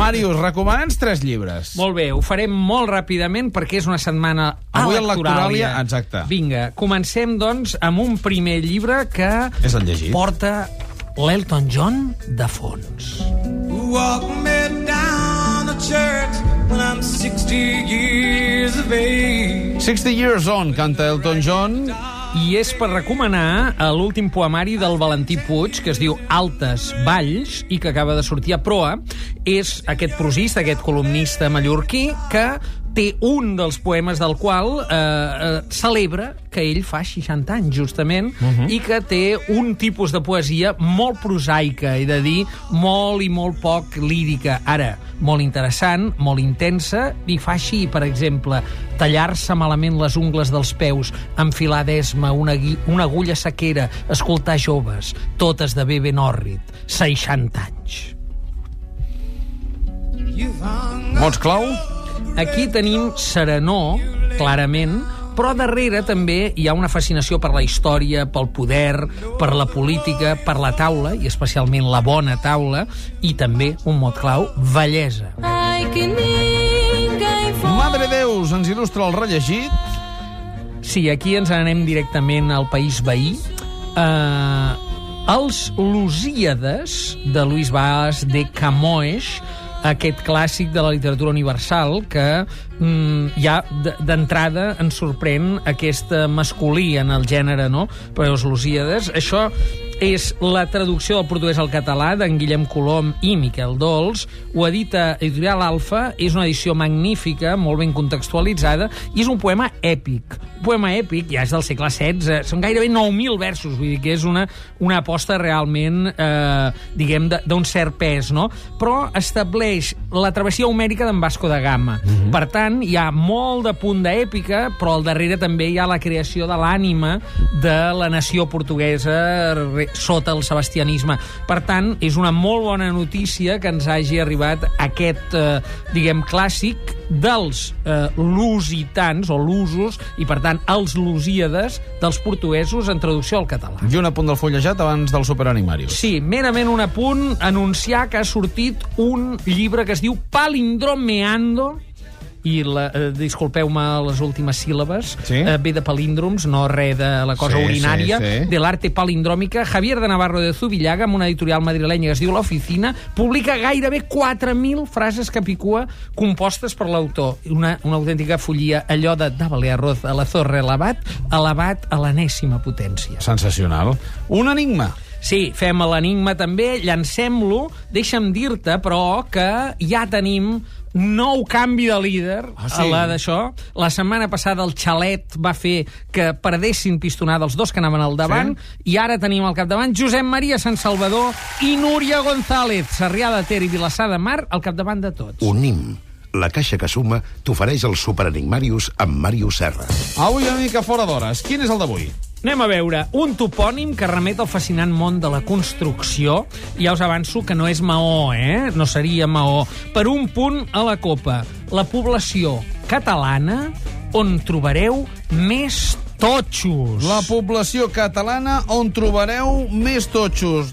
Màrius, recomana'ns tres llibres. Molt bé, ho farem molt ràpidament perquè és una setmana Avui electoràlia. Lectoràlia, exacte. Vinga, comencem, doncs, amb un primer llibre que És el llegit. porta l'Elton John de fons. Walk me down to church when I'm 60 years of age. 60 Years On, canta Elton John. I és per recomanar eh, l'últim poemari del Valentí Puig, que es diu Altes Valls, i que acaba de sortir a proa. És aquest prosista, aquest columnista mallorquí, que té un dels poemes del qual eh, eh, celebra que ell fa 60 anys, justament, uh -huh. i que té un tipus de poesia molt prosaica, he de dir, molt i molt poc lírica. Ara, molt interessant, molt intensa, i fa així, per exemple, tallar-se malament les ungles dels peus, enfilar d'esma una, una agulla sequera, escoltar joves, totes de bé ben òrrid, 60 anys. Mots clau? Aquí tenim serenor, clarament, però darrere també hi ha una fascinació per la història, pel poder, per la política, per la taula, i especialment la bona taula, i també, un mot clau, bellesa. Ai. Madre Deus ens il·lustra el rellegit. Sí, aquí ens anem directament al país veí. Uh, els Lusíades, de Luis Baas de Camões, aquest clàssic de la literatura universal que mm, ja d'entrada ens sorprèn aquest eh, masculí en el gènere, no? Però els Lusíades, això és la traducció del portuguès al català d'en Guillem Colom i Miquel Dols. Ho edita Editorial Alfa, és una edició magnífica, molt ben contextualitzada, i és un poema èpic. Poema èpic, ja és del segle XVI, són gairebé 9.000 versos, vull dir que és una, una aposta realment, eh, diguem, de- d'un cert pes, no? Però estableix la travessia homèrica d'en Vasco da Gama. Per tant, hi ha molt de punt d'èpica, però al darrere també hi ha la creació de l'ànima de la nació portuguesa sota el sebastianisme. Per tant, és una molt bona notícia que ens hagi arribat aquest, eh, diguem, clàssic dels eh, lusitans, o lusos, i per tant, els lusíades dels portuguesos en traducció al català. I un apunt del fullejat abans del Superanimarius. Sí, merament un apunt, anunciar que ha sortit un llibre que es diu Palindromeando, i la, eh, disculpeu-me les últimes síl·labes, Sí. eh, ve de palíndroms, no res de la cosa Sí, urinària, sí, sí. de l'arte palindròmica. Javier de Navarro de Zubillaga, amb una editorial madrilenya que es diu L'Oficina, publica gairebé 4.000 frases capicua compostes per l'autor. Una, una autèntica follia, allò de Dávale arroz a la zorra elevat, elevat a l'enèsima potència. Sensacional. Un enigma. Sí, fem l'enigma també, llancem-lo. Deixa'm dir-te, però, que ja tenim nou canvi de líder Ah, sí? a la d'això. La setmana passada el xalet va fer que perdessin pistonada els dos que anaven al davant i ara tenim al capdavant Josep Maria Sant Salvador i Núria González, Sarrià de Ter i Vilassar de Mar al capdavant de tots. Unim, la caixa que suma, t'ofereix el Superenigmarius amb Màrius Serra. Avui una mica fora d'hores. Quin és el d'avui? Anem a veure, un topònim que remet al fascinant món de la construcció. Ja us avanço que no és Maó, eh? No seria Maó. Per un punt a la copa. La població catalana on trobareu més totxos. La població catalana on trobareu més totxos.